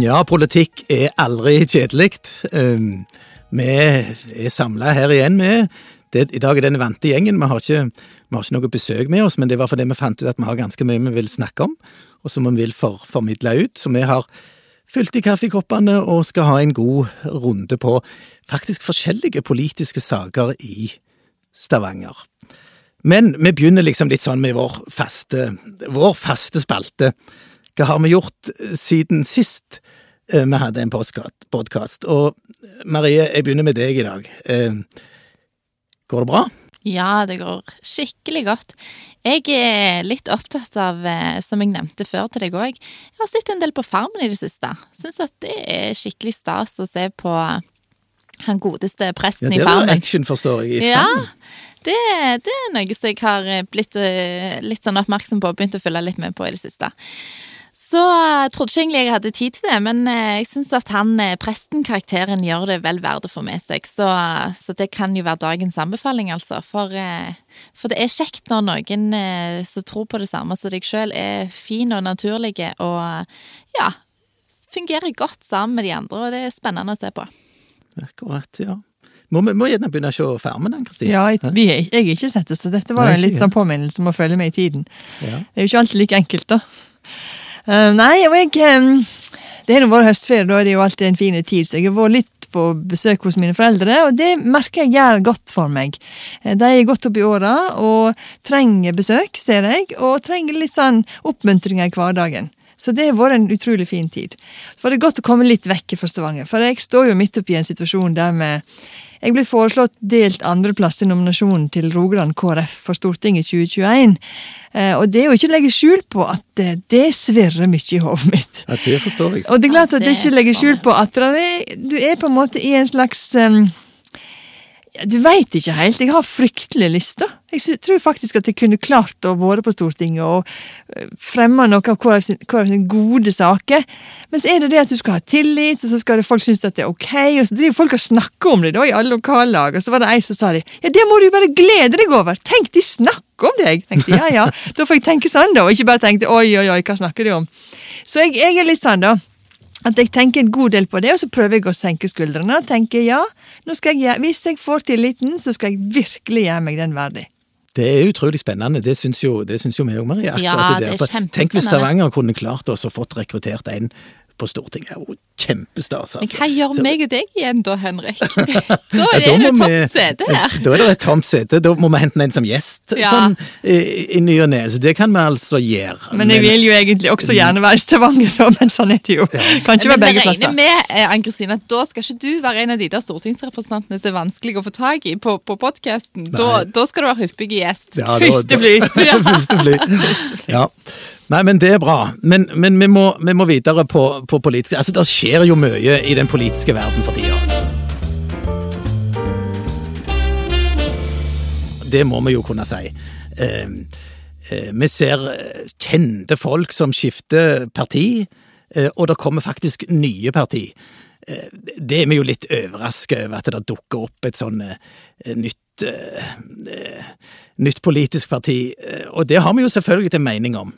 Ja, politikk er aldri kjedelig. Um, vi er samla her igjen med det, I dag er den vante gjengen. Vi har, ikke, vi har ikke noe besøk med oss, men det var fordi vi fant ut at vi har ganske mye vi vil snakke om, og som vi vil for, formidle ut. Så vi har fylt i kaffekoppene og skal ha en god runde på faktisk forskjellige politiske saker i Stavanger. Men vi begynner liksom litt sånn med vår faste, vår faste spalte. Hva har vi gjort siden sist eh, vi hadde en podkast? Og Marie, jeg begynner med deg i dag. Eh, går det bra? Ja, det går skikkelig godt. Jeg er litt opptatt av, eh, som jeg nevnte før til deg òg, jeg har sett en del på Farmen i det siste. Syns at det er skikkelig stas å se på han godeste presten ja, i Farmen. Det er action, forstår jeg, i ja, Det, det, er noe som jeg har blitt litt sånn oppmerksom på og begynt å følge litt med på i det siste. Så jeg eh, trodde ikke egentlig jeg hadde tid til det, men eh, jeg syns at han eh, presten-karakteren gjør det vel verdt å få med seg. Så, så, det kan jo være dagens anbefaling, altså. For, for, det er kjekt når noen som tror på det samme som deg sjøl, er fin og naturlige og ja, fungerer godt sammen med de andre, og det er spennende å se på. Akkurat, ja. Må vi må gjerne begynne å se Farmen, Kristin? Ja, jeg, jeg har ikke sett det, så dette var Nei, en litt sånn påminnelse om å følge med i tiden. Ja. Det er jo ikke alltid like enkelt, da. Uh, nei, og jeg Det har nå vært høstferie, da er det jo alltid en fin tid, så jeg har vært litt på besøk hos mine foreldre, og det merker jeg gjør godt for meg. Eh, de er godt opp i åra og trenger besøk, ser jeg, og trenger litt sånn oppmuntringer i hverdagen. Så det har vært en utrolig fin tid. For det er godt å komme litt vekk fra Stavanger, for jeg står jo midt oppi en situasjon der med jeg ble foreslått delt andreplass i nominasjonen til Rogaland KrF for Stortinget 2021. Eh, og det er jo ikke å legge skjul på at det, det svirrer mye i hodet mitt. Ja, det forstår jeg. Og det er klart at det ikke legger skjul på at du er på en måte i en slags um, du veit ikke helt. Jeg har fryktelig lyst, da. Jeg tror faktisk at jeg kunne klart å være på Stortinget og eh, fremme noe av KrFs gode saker. Men så er det det at du skal ha tillit, og så skal folk synes at det er ok, og så driver folk og snakker om det da i alle lokallag, og så var det ei som sa de ja, det må du bare glede deg over! Tenk, de snakker om deg! Tenkte ja ja, da får jeg tenke sånn, da, og ikke bare tenke oi oi oi, hva snakker de om? Så jeg, jeg er litt sånn, da at jeg tenker en god del på det, og så prøver jeg å senke skuldrene og tenker ja, jeg, hvis jeg får tilliten, så skal jeg virkelig gjøre meg den verdig. Det er utrolig spennende, det syns jo, det syns jo vi òg, Marie. Ja, det er kjempespennende. Tenk hvis Stavanger kunne klart oss og fått rekruttert en på Stortinget. er jo kjempestas. Altså. Men hva gjør så, meg og deg igjen da, Henrik? Da er det jo tomt sete her. Da er det et tomt sete. Da må vi hente en som gjest ja. sånn, i, i ny og ne. Så det kan vi altså gjøre. Men jeg vil jo egentlig også gjerne være i Stavanger, da, men sånn er det jo. Ja. Kan ikke være begge plasser. Men jeg regner med, Ann Kristine, at da skal ikke du være en av de der stortingsrepresentantene som er vanskelig å få tak i på, på podkasten. Da, da, skal du være hyppig gjest. Ja, Første fly. Første fly. Ja. Nei, men det er bra. Men, men vi, må, vi, må, videre på, på politisk Altså, det skjer jo mye i den politiske verden for tida. Det må vi jo kunne si. Eh, eh, vi ser kjente folk som skifter parti, eh, og det kommer faktisk nye parti. Eh, det er vi jo litt overraska over, at det dukker opp et sånn eh, nytt eh, nytt politisk parti, eh, og det har vi jo selvfølgelig en mening om.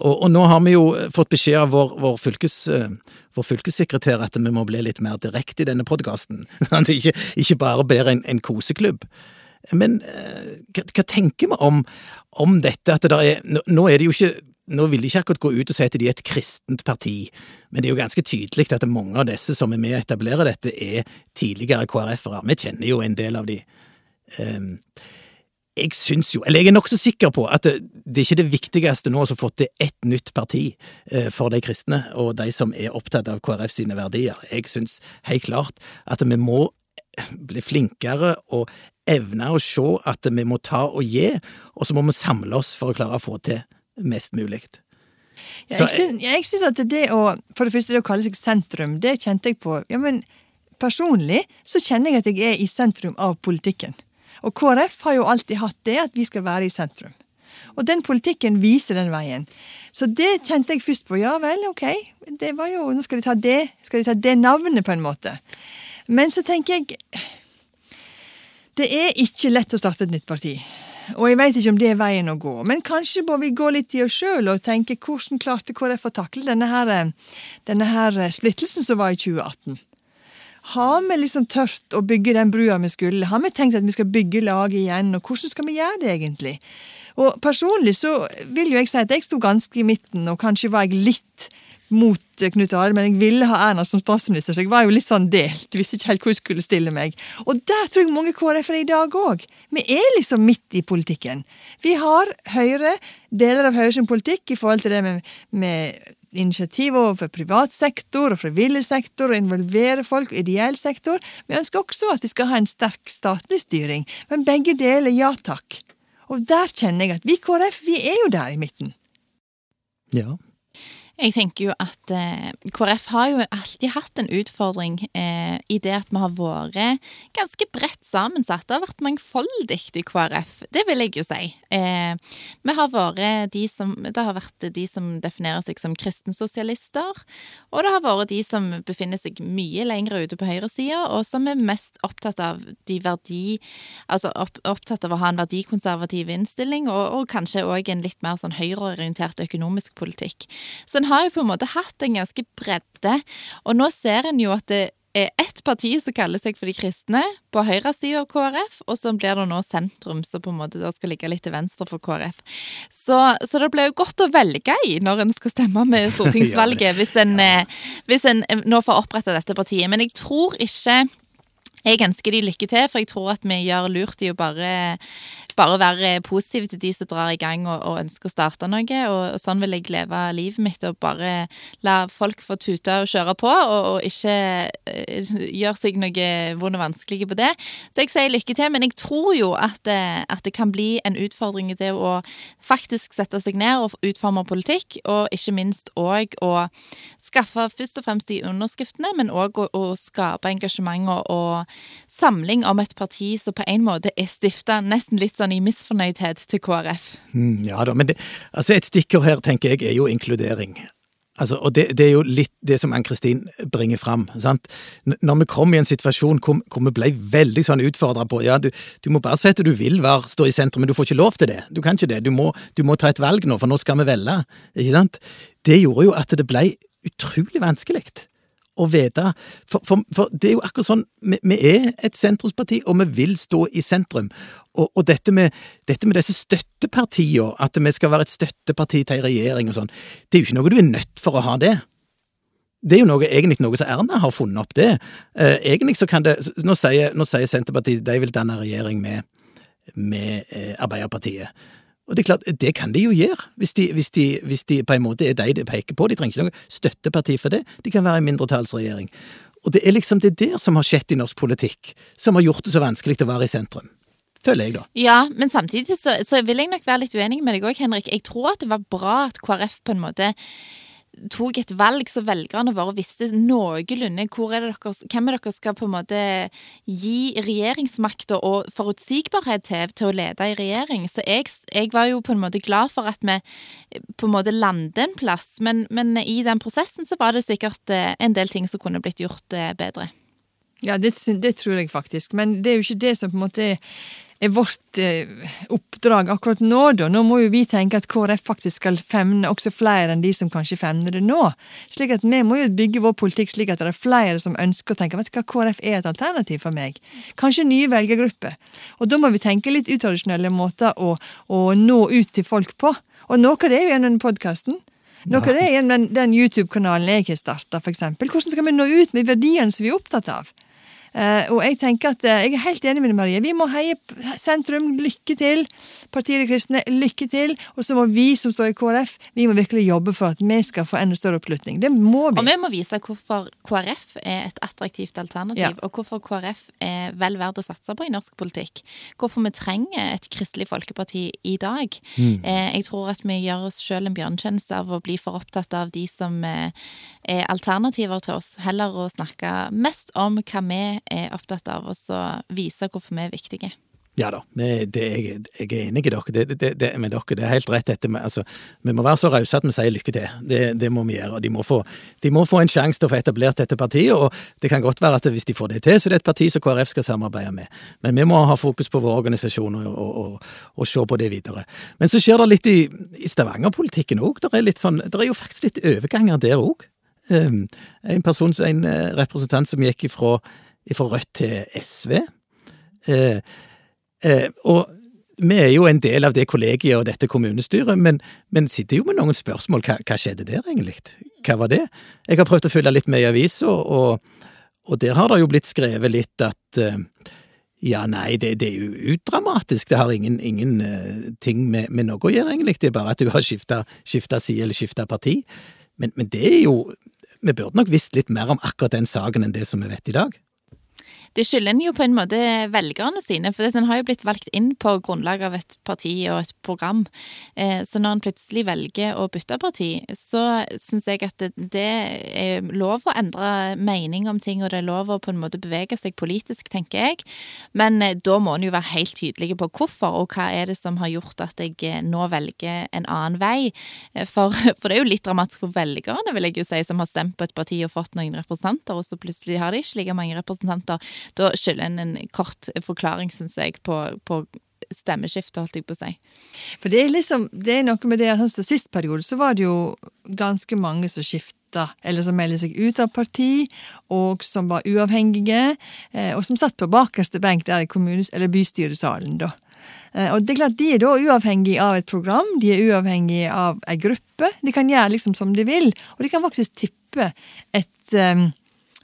Og, og nå har vi jo fått beskjed av vår, vår, fylkes, eh, vår fylkessekretær at vi må bli litt mer direkte i denne podkasten. Ikke, ikke, bare ber en, en koseklubb. Men hva, hva, tenker vi om, om dette? At det er, nå er det jo ikke nå vil de ikke akkurat gå ut og si at de er et kristent parti, men det er jo ganske tydelig at mange av disse som er med å etablere dette, er tidligere KrF-ere. Vi kjenner jo en del av de. Um, jeg syns jo, eller jeg er nokså sikker på, at det, det er ikke det viktigste nå å få til ett nytt parti eh, for de kristne og de som er opptatt av KrF sine verdier. Jeg syns helt klart at vi må bli flinkere og evne å se at vi må ta og gi, og så må vi samle oss for å klare å få til mest mulig. Ja, jeg syns at det å For det første, det å kalle seg sentrum, det kjente jeg på. Ja, men personlig så kjenner jeg at jeg er i sentrum av politikken. Og KrF har jo alltid hatt det, at vi skal være i sentrum. Og den politikken viser den veien. Så det kjente jeg først på. Ja vel, ok, det var jo, nå skal de ta det, skal de ta det navnet, på en måte. Men så tenker jeg Det er ikke lett å starte et nytt parti. og jeg vet ikke om det er veien å gå. Men kanskje må vi gå litt i oss sjøl og tenke hvordan klarte KrF å takle denne, her, denne her splittelsen som var i 2018? Har vi liksom tørt å bygge den brua vi skulle? Har vi tenkt at vi skal bygge laget igjen, og hvordan skal vi gjøre det egentlig? Og personlig så vil jo jeg si at jeg sto ganske i midten, og kanskje var jeg litt mot Knut Arild, men jeg ville ha Erna som statsminister, så jeg var jo litt sånn delt. Visste ikke helt hvor jeg skulle stille meg. Og der tror jeg mange KrF-ere i dag òg. Vi er liksom midt i politikken. Vi har Høyre, deler av Høyres politikk i forhold til det med, med initiativ overfor privat sektor og frivillig sektor og involvere folk, ideell sektor. Vi ønsker også at vi skal ha en sterk statlig styring, men begge deler ja takk. Og der kjenner jeg at vi KrF, vi er jo der i midten. Ja, jeg tenker jo at eh, KrF har jo alltid hatt en utfordring eh, i det at vi har vært ganske bredt sammensatt. Det har vært mangfoldig i KrF, det vil jeg jo si. Eh, vi har vært de som Det har vært de som definerer seg som kristensosialister, og det har vært de som befinner seg mye lenger ute på høyresida, og som er mest opptatt av de verdi Altså opp, opptatt av å ha en verdikonservativ innstilling, og, og kanskje òg en litt mer sånn høyreorientert økonomisk politikk. Så en har jo på en måte hatt en ganske bredde, og nå ser en jo at det er ett parti som kaller seg for de kristne, på høyresida av KrF, og så blir det nå sentrum, som på en måte da skal ligge litt til venstre for KrF. Så, så det blir jo godt å velge i når en skal stemme med stortingsvalget, hvis en, ja. hvis en nå får oppretta dette partiet. Men jeg tror ikke jeg ønsker de lykke til, for jeg tror at vi gjør lurt i å bare bare være positiv til de som drar i gang og, og ønsker å starte noe. Og, og, sånn vil jeg leve livet mitt, og bare la folk få tute og kjøre på, og, og ikke uh, gjøre seg noe vondt og vanskelig på det. Så jeg sier lykke til, men jeg tror jo at, uh, at det kan bli en utfordring i det å faktisk sette seg ned og utforme politikk, og ikke minst òg å skaffe først og fremst de underskriftene, men òg å, å, skape engasjement og, og, samling om et parti som på en måte er stifta nesten litt sånn i misfornøydhet til KrF. Mm, ja da, men det, altså et stikkord her, tenker jeg, er jo inkludering. Altså, og det, det, er jo litt det som Ann-Kristin bringer fram. Sant? Når vi kom i en situasjon hvor, hvor vi ble veldig sånn utfordra på ja, du, du, må bare si at du vil være, stå i sentrum, men du får ikke lov til det. Du kan ikke det. Du må, du må ta et valg nå, for nå skal vi velge. Ikke sant? Det gjorde jo at det ble utrolig vanskelig å vite. For, for, for, det er jo akkurat sånn, vi, vi, er et sentrumsparti, og vi vil stå i sentrum. Og, og dette, med, dette, med, disse støttepartiene, at vi skal være et støtteparti til ei regjering og sånn, det er jo ikke noe du er nødt for å ha det. Det er jo noe, egentlig noe som Erna har funnet opp, det. Eh, egentlig så kan det Nå sier, nå sier Senterpartiet de vil danne regjering med, med eh, Arbeiderpartiet. Og det er klart, det kan de jo gjøre, hvis de, hvis de, hvis de på en måte er de det peker på. De trenger ikke noe støtteparti for det. De kan være en mindretallsregjering. Og det er liksom det der som har skjedd i norsk politikk, som har gjort det så vanskelig å være i sentrum. Føler jeg, da. Ja, men samtidig så, så vil jeg nok være litt uenig med deg òg, Henrik. Jeg tror at det var bra at KrF på en måte tok et valg så velgerne våre visste noenlunde hvor er det dere, hvem er dere skal på en måte gi regjeringsmakta og forutsigbarhet til til å lede i regjering. Så jeg, jeg, var jo på en måte glad for at vi på en måte landet en plass, men, men i den prosessen så var det sikkert eh, en del ting som kunne blitt gjort eh, bedre. Ja, det, det tror jeg faktisk, men det er jo ikke det som på en måte er er vårt eh, oppdrag akkurat nå, da. Nå må jo vi tenke at KrF faktisk skal femne også flere enn de som kanskje femner det nå. Slik at vi må jo bygge vår politikk slik at det er flere som ønsker å tenke vet du hva, KrF er et alternativ for meg. Kanskje nye velgergrupper. Og da må vi tenke litt utradisjonelle måter å, å nå ut til folk på. Og noe av det er jo gjennom podkasten. Noe av det er gjennom den YouTube-kanalen jeg har starta, f.eks. Hvordan skal vi nå ut med verdiene som vi er opptatt av? Uh, og jeg tenker at uh, jeg er helt enig med Marie. Vi må heie sentrum. Lykke til. Partiet De Kristne, lykke til. Og så må vi som står i KrF, vi må virkelig jobbe for at vi skal få enda større oppslutning. Det må vi. Og vi må vise hvorfor KrF er et attraktivt alternativ, ja. og hvorfor KrF er vel verdt å satse på i norsk politikk. Hvorfor vi trenger et Kristelig Folkeparti i dag. Mm. Uh, jeg tror at vi gjør oss sjøl en bjørnetjeneste av å bli for opptatt av de som er alternativer til oss, heller å snakke mest om hva vi er opptatt av, og så vise hvorfor vi er viktige. Ja da, det, er jeg, er enig i dere. Det, det, med dere. Det er helt rett. Dette altså, vi må være så rause at vi sier lykke til. Det, det må vi gjøre. de må, få, de må få en sjanse til å få etablert dette partiet. og Det kan godt være at hvis de får det til, så er det et parti som KrF skal samarbeide med. Men vi må ha fokus på vår organisasjon og, og, og, og se på det videre. Men så skjer det litt i, i Stavanger-politikken òg. Det, sånn, er jo faktisk litt overganger der òg. Um, en person, en eh, representant som gikk ifra, ifra Rødt til SV. Eh, Eh, og vi er jo en del av det kollegiet og dette kommunestyret, men, men sitter jo med noen spørsmål. Hva, hva, skjedde der, egentlig? Hva var det? Jeg har prøvd å følge litt med i avisa, og, og, der har det jo blitt skrevet litt at eh, ja, nei, det, det, er jo udramatisk. Det har ingen, ingen uh, ting med, med, noe å gjøre, egentlig. Det er bare at du har skifta side eller skifta parti. Men, men det er jo Vi burde nok visst litt mer om akkurat den saken enn det som vi vet i dag det skylder en jo på en måte velgerne sine, for den har jo blitt valgt inn på grunnlag av et parti og et program. Eh, så når en plutselig velger å bytte parti, så syns jeg at det er lov å endre mening om ting, og det er lov å på en måte bevege seg politisk, tenker jeg. Men eh, da må en jo være helt tydelig på hvorfor, og hva er det som har gjort at jeg eh, nå velger en annen vei. For, for det er jo litt dramatisk for velgerne, vil jeg jo si, som har stemt på et parti og fått noen representanter, og så plutselig har de ikke like mange representanter. Da skylder en en kort forklaring, syns jeg, på, på stemmeskiftet, holdt jeg på å si. For det er liksom, det er noe med det at sånn Sist periode så var det jo ganske mange som skifta, eller som melder seg ut av parti, og som var uavhengige, eh, og som satt på bakerste benk der i kommunes, eller bystyresalen, da. Eh, og det er klart, De er da uavhengige av et program, de er uavhengige av ei gruppe. De kan gjøre liksom som de vil, og de kan faktisk tippe et um,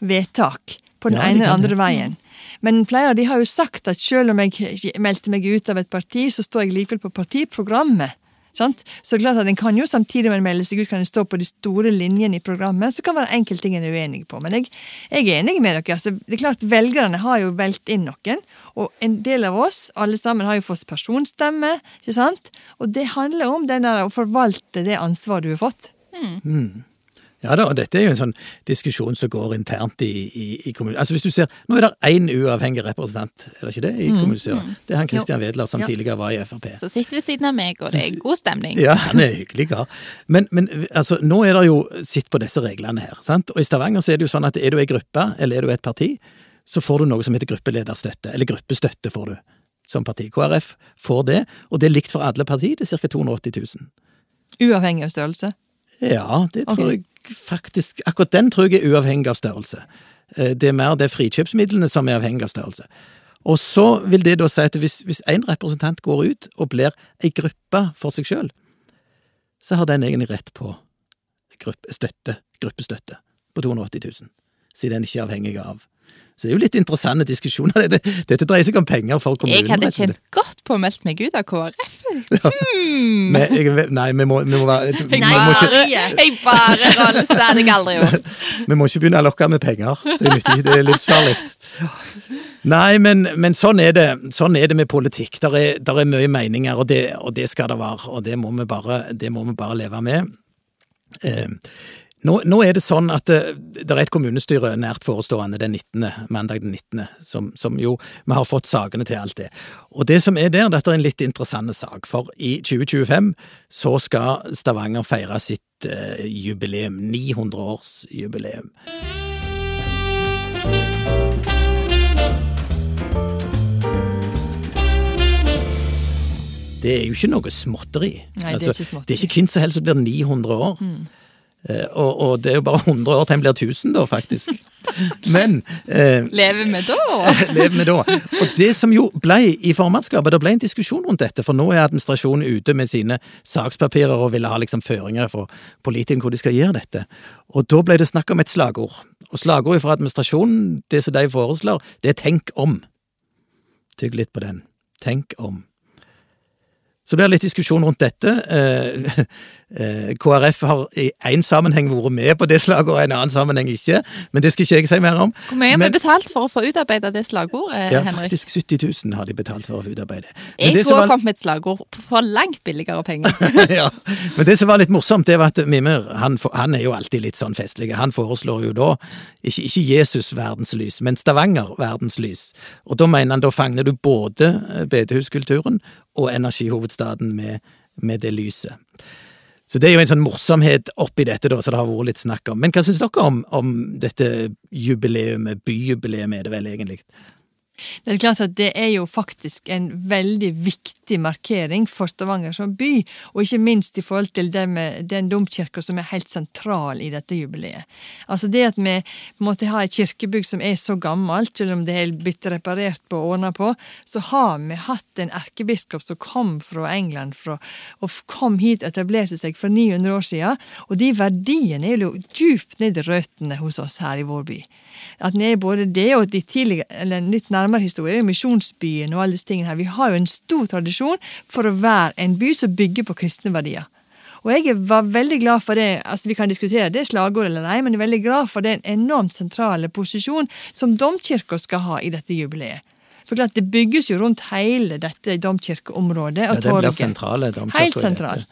vedtak på den ja, ene eller andre det. veien. Men flere av de har jo sagt at selv om jeg meldte meg ut av et parti, så står jeg likevel på partiprogrammet. Sant? Så det er klart at en kan jo samtidig med en melde seg ut, kan en stå på de store linjene i programmet. Så kan det være enkelte ting en er uenig på. Men jeg, jeg er enig med dere. Altså, det er klart Velgerne har jo valgt inn noen. Og en del av oss, alle sammen, har jo fått personstemme. ikke sant? Og det handler om den der å forvalte det ansvaret du har fått. Mm. Ja da, og dette er jo en sånn diskusjon som går internt i, i, i kommunen. Altså hvis du ser, Nå er det én uavhengig representant, er det ikke det, i mm. kommunestyret? Mm. Det er han Christian Wedler, som jo. tidligere var i Frp. Så sitter ved siden av meg, og det er god stemning. Ja, han er hyggelig kar. Men, men altså, nå er det jo sitt på disse reglene her, sant. Og i Stavanger så er det jo sånn at er du ei gruppe, eller er du et parti, så får du noe som heter gruppelederstøtte, eller gruppestøtte får du som parti. KrF får det, og det er likt for alle partier, det er ca. 280 000. Uavhengig av størrelse? Ja, det tror okay. jeg faktisk Akkurat den tror jeg er uavhengig av størrelse. Eh, det er mer det frikjøpsmidlene som er avhengig av størrelse. Og så vil det da si at hvis, hvis en representant går ut og blir ei gruppe for seg sjøl, så har den egentlig rett på gruppe, støtte, gruppestøtte på 280 000, siden den ikke er avhengig av så det er jo litt interessante diskusjoner. Dette, dette dreier seg om penger for kommunen. Jeg hadde kjent godt på å melde meg ut av KrF. Hmm. Ja. Jeg, nei, vi må, vi må være vi Nei, må ikke, jeg bare rolleste, det hadde jeg aldri gjort. Vi må ikke begynne å lokke med penger. Det er nyttig, det er livsfarlig. Nei, men, men, sånn, er det, sånn er det med politikk. Der er, der er mye meninger, og det, og det, skal det være. Og det må vi bare, må vi bare leve med. Eh, nå, nå, er det sånn at det, det, er et kommunestyre nært forestående den 19., mandag den 19., som, som, jo Vi har fått sakene til alt det. Og det som er der, dette er en litt interessant sak, for i 2025 så skal Stavanger feire sitt eh, jubileum. 900-årsjubileum. Det er jo ikke noe småtteri. Nei, det er altså, ikke småtteri. Det er ikke hvem som helst som blir 900 år. Mm. Eh, og, og, det er jo bare 100 år til en blir 1000, da, faktisk. Men eh, Lever vi da? lever vi da. Og det som jo ble i formannskapet, det ble en diskusjon rundt dette, for nå er administrasjonen ute med sine sakspapirer og ville ha liksom føringer for politikerne hvor de skal gjøre dette. Og da ble det snakk om et slagord. Og slagordet fra administrasjonen, det som de foreslår, det er tenk om. Tygg litt på den. Tenk om. Så det er litt diskusjon rundt dette. Eh, KrF har i én sammenheng vært med på det slagordet, og i en annen sammenheng ikke. Men det skal ikke jeg si mer om. Hvor mye har Men- vi betalt for å få utarbeidet det slagordet, Ja, Henrik? faktisk 70 000 har de betalt for å få utarbeidet. Men Jeg skulle var- kommet med et slagord for langt billigere penger. ja. Men det som var litt morsomt, det var at Mimir han, han er jo alltid litt sånn festlig. Han foreslår jo da ikke, ikke Jesus verdenslys, men Stavanger verdenslys. Og da mener han da fagner du både eh, bedehuskulturen og energihovedstaden med, med det lyset. Så det er jo en sånn morsomhet oppi dette, da, så det har vært litt snakk om. Men hva syns dere om, om dette jubileumet, byjubileet er det vel egentlig? Det er klart at det er jo faktisk en veldig viktig markering for Stavanger som by, og ikke minst i forhold til det med den domkirka som er helt sentral i dette jubileet. Altså det at vi måtte ha et kirkebygg som er så gammelt, selv om det er blitt reparert på og ordna på, så har vi hatt en erkebiskop som kom fra England fra, og kom hit og etablerte seg for 900 år siden, og de verdiene er jo djupt ned i røttene hos oss her i vår by. At vi er både det og de tidligere, eller litt nærmere historier, misjonsbyen og alle disse tingene her. Vi har jo en stor tradisjon for å være en by som bygger på kristne verdier. Og jeg var veldig glad for det, altså vi kan diskutere det slagordet eller nei, men jeg er veldig glad for den enormt sentrale posisjon som domkirka skal ha i dette jubileet. For klart, Det bygges jo rundt hele dette domkirkeområdet Ja, og den blir torget. sentrale. domkirker Helt sentralt.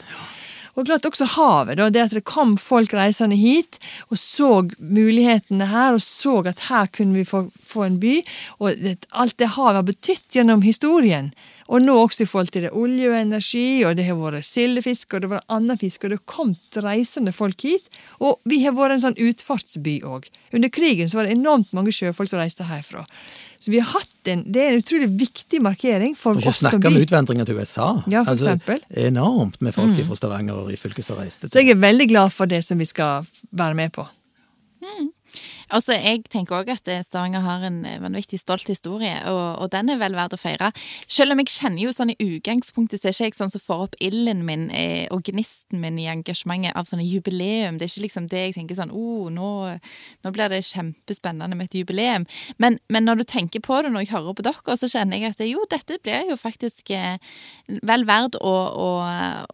Og klart også havet, da, det at det kom folk reisende hit og så mulighetene her, og så at her kunne vi få, få en by. Og alt det havet har betydd gjennom historien. Og nå også i forhold til det olje og energi, og det har vært sildefisk, og det har vært annen fisk, og det har kommet reisende folk hit. Og vi har vært en sånn utfartsby òg. Under krigen så var det enormt mange sjøfolk som reiste herfra. Så vi har hatt en, det er en utrolig viktig markering for oss som snakke om by. utvandringer til USA. Ja, for eksempel. Mm. Enormt med folk fra Stavanger og i fylket som reiste Så jeg er veldig glad for det som vi skal være med på. Altså, Jeg tenker òg at eh, Stavanger har en eh, vanvittig stolt historie, og, og den er vel verdt å feire. Selv om jeg kjenner jo sånn i utgangspunktet så er ikke jeg sånn som får opp ilden min eh, og gnisten min i engasjementet av sånne jubileum. Det er ikke liksom det jeg tenker sånn oh, nå, nå blir det kjempespennende med et jubileum. Men, men når du tenker på det når jeg hører på dere, så kjenner jeg at jo, dette blir jo faktisk eh, vel verdt å, å,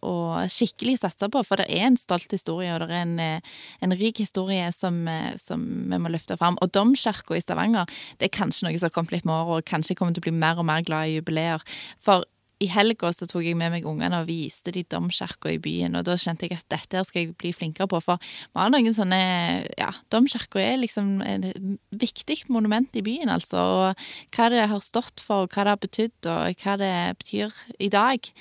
å skikkelig satse på, for det er en stolt historie, og det er en, eh, en rik historie som, eh, som vi må løfte fram. Og Domkirka i Stavanger det er kanskje noe som har kommet litt med året, og kanskje kommer til å bli mer og mer glad i jubileer. For i helga så tok jeg med meg ungene og viste de domkirka i byen, og da kjente jeg at dette her skal jeg bli flinkere på. For vi har noen sånne Ja, domkirka er liksom et viktig monument i byen, altså. Og hva det har stått for, hva det har betydd, og hva det betyr i dag,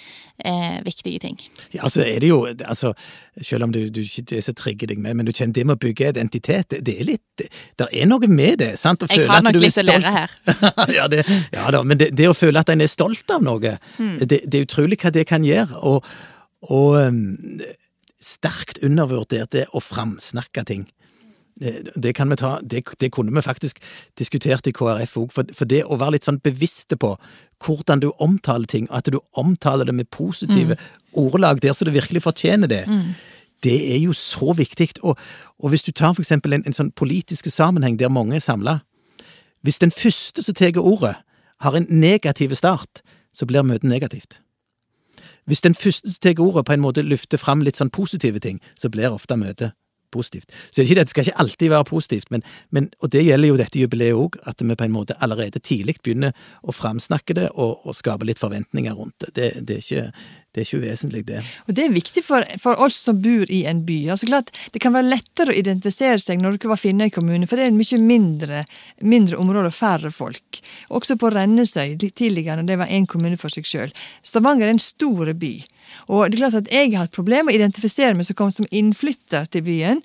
er viktige ting. Ja, altså er det jo, altså, selv om du, du ikke det som trigger deg med, men du kjenner det med å bygge identitet, det, er litt, det er noe med det, sant? Å Jeg føle har nok du litt å lære her. ja, det, ja da, men det, det å føle at en er stolt av noe, mm. det, det er utrolig hva det kan gjøre, og, og um, sterkt undervurdert det å framsnakke ting. Det, det, kan vi ta, det, det kunne vi faktisk diskutert i KrF òg, for, for det å være litt sånn bevisste på hvordan du omtaler ting, at du omtaler det med positive ordelag der så det virkelig fortjener det, det er jo så viktig. Og, og hvis du tar for eksempel en, en sånn politisk sammenheng der mange er samla, hvis den første som tar ordet, har en negativ start, så blir møtet negativt. Hvis den første som tar ordet, på en måte løfter fram litt sånn positive ting, så blir ofte møtet positivt. Så det, det skal ikke alltid være positivt, men, men, og det gjelder jo dette jubileet òg, at vi på en måte allerede tidlig begynner å framsnakke det og, og skape litt forventninger rundt det. Det, det, er, ikke, det er ikke uvesentlig, det. Og det er viktig for, for oss som bor i en by. Altså klart, Det kan være lettere å identifisere seg når du ikke var Finnøy kommune, for det er en mye mindre, mindre område og færre folk. Også på Rennesøy tidligere, når det var én kommune for seg sjøl. Stavanger er en stor by. Og det er klart at jeg har hatt problemer med å identifisere meg som som innflytter til byen.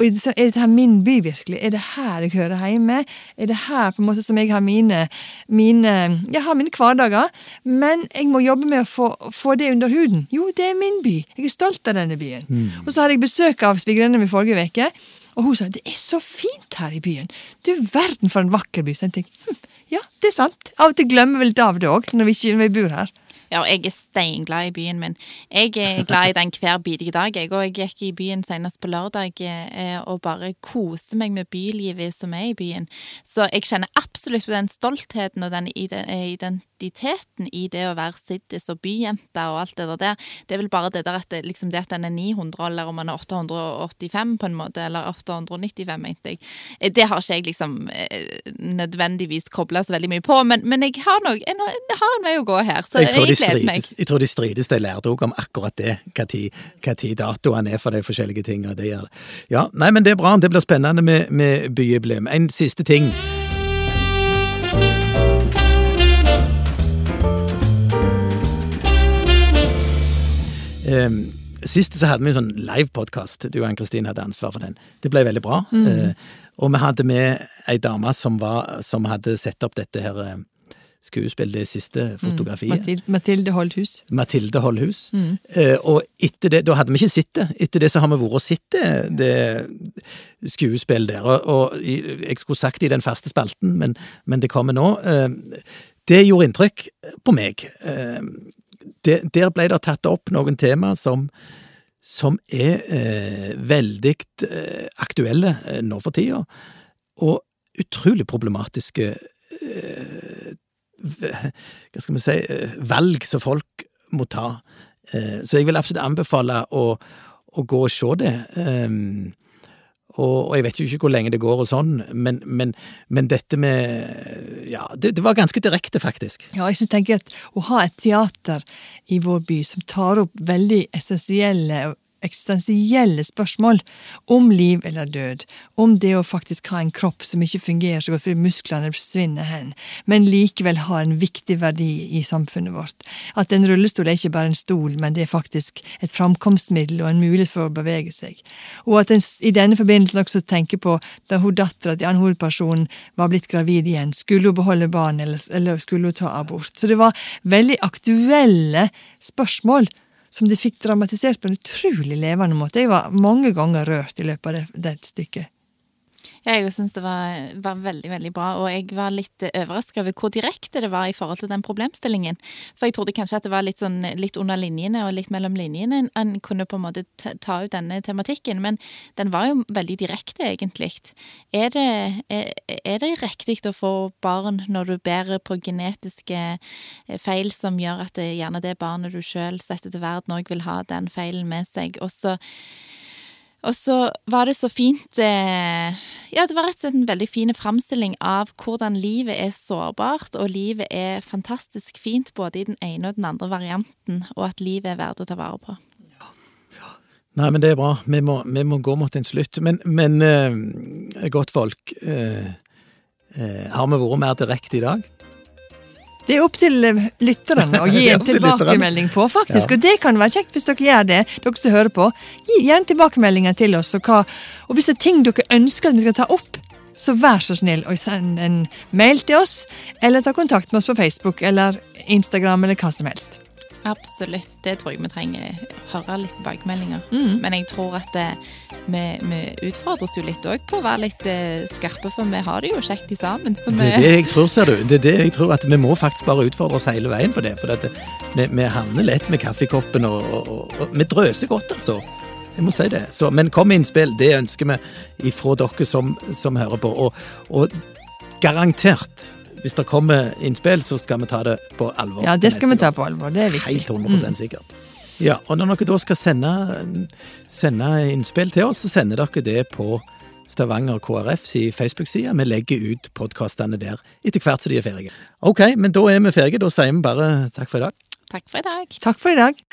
Og Er dette her min by, virkelig? Er det her jeg hører hjemme? Er det her på en måte som jeg har mine, mine, jeg har mine hverdager? Men jeg må jobbe med å få, få det under huden. Jo, det er min by. Jeg er stolt av denne byen. Og så hadde jeg besøk av svigerinnen min forrige uke. Og hun sa det er så fint her i byen. Du verden for en vakker by. Så jeg tenkte, hm, ja, det er sant. Av og til glemmer vi litt av det òg, når, når vi bor her. Ja, jeg er steinglad i byen min. Jeg er glad i den hver bidige dag, jeg. Og jeg gikk i byen senest på lørdag eh, og bare koser meg med bylivet som er i byen. Så jeg kjenner absolutt på den stoltheten og den identiteten i det å være siddis og byjente og alt det der. Det er vel bare det der at, liksom det at den er 900, eller om man er 885 på en måte, eller 895, mente jeg. Eh, det har ikke jeg liksom eh, nødvendigvis kobla så veldig mye på, men, men jeg har nok jeg har en vei å gå her. så jeg, jeg tror de strides, de lærte òg om akkurat det, tid datoene er for de forskjellige tingene. Det gjør det. Ja, nei, men det er bra. Det blir spennende med, med byjubileum. En siste ting. Um, Sist så hadde vi en sånn livepodkast. Du og Ann-Kristin hadde ansvar for den. Det ble veldig bra. Mm. Uh, og vi hadde med ei dame som, var, som hadde sett opp dette her uh, skuespill, det siste mm. fotografiet. Mm. Mathilde Holdhus. Mathilde Holdhus. Mm. Eh, og etter det, da hadde vi ikke sett det. Etter det så har vi vært og sett det, det skuespillet der. Og, og, jeg skulle sagt det i den faste spalten, men, men det kommer nå. Eh, det gjorde inntrykk på meg. Eh, det, der ble det tatt opp noen tema som som er eh, veldig eh, aktuelle eh, nå for tida, og utrolig problematiske hva skal vi si, eh, valg som folk må ta. Eh, så jeg vil absolutt anbefale å, å gå og se det. Ehm, og, jeg vet jo ikke hvor lenge det går og sånn, men, men, men dette med Ja, det, det, var ganske direkte, faktisk. Ja, jeg tenker at å ha et teater i vår by som tar opp veldig essensielle eksistensielle spørsmål om liv eller død, om det å faktisk ha en kropp som ikke fungerer så godt fordi musklene forsvinner hen, men likevel har en viktig verdi i samfunnet vårt. At en rullestol er ikke bare en stol, men det er faktisk et framkomstmiddel og en mulighet for å bevege seg. Og at en i denne forbindelsen også tenker på da hun dattera til Ann hovedpersonen var blitt gravid igjen, skulle hun beholde barn eller, eller skulle hun ta abort? Så det var veldig aktuelle spørsmål som de fikk dramatisert på en utrolig levende måte. Jeg var mange ganger rørt i løpet av det, det stykket. Jeg syns det var, var, veldig, veldig bra, og jeg var litt overraska over hvor direkte det var i forhold til den problemstillingen. For jeg trodde kanskje at det var litt sånn litt under linjene og litt mellom linjene en kunne på en måte ta ut denne tematikken, men den var jo veldig direkte, egentlig. Er det, er, er det riktig å få barn når du bærer på genetiske eh, feil som gjør at det gjerne det barnet du sjøl setter til verden òg vil ha den feilen med seg? Og så og så var det så fint eh, Ja, det var rett og slett en veldig fin framstilling av hvordan livet er sårbart, og livet er fantastisk fint både i den ene og den andre varianten, og at livet er verdt å ta vare på. Nei, men det er bra. Vi må, vi må gå mot en slutt. Men, men eh, godt folk, eh, eh, har vi vært mer direkte i dag? Det er opp til lytteren å gi en tilbakemelding på, faktisk. Ja. Og det kan være kjekt hvis dere gjør det, dere som hører på. Gi gjerne tilbakemeldinger til oss. Og, hva, og hvis det er ting dere ønsker at vi skal ta opp, så vær så snill og send en mail til oss, eller ta kontakt med oss på Facebook eller Instagram eller hva som helst. Absolutt. Det tror jeg vi trenger høre litt tilbakemeldinger. Mm. Men jeg tror at det, eh, vi, vi, utfordres jo litt òg på å være litt uh, skarpe, for vi har det jo kjekt sammen. det er det jeg tror, ser du. Det er det jeg tror at Vi må faktisk bare utfordre oss hele veien på det. For det, vi, vi, havner lett med kaffekoppen, og, og, og, og vi drøser godt, altså. Jeg må si det. Så, men kom med innspill. Det ønsker vi ifra dere som, som hører på. Og garantert hvis det kommer innspill, så skal vi ta det på alvor. Ja, det skal vi ta på alvor. Det er viktig. Helt 100 mm. sikkert. Ja, og når dere da skal sende, sende innspill til oss, så sender dere det på Stavanger KrF si Facebook-side. Vi legger ut podkastene der etter hvert som de er ferdige. Ok, men da er vi ferdige. Da sier vi bare takk for i dag. Takk for i dag. Takk for i dag.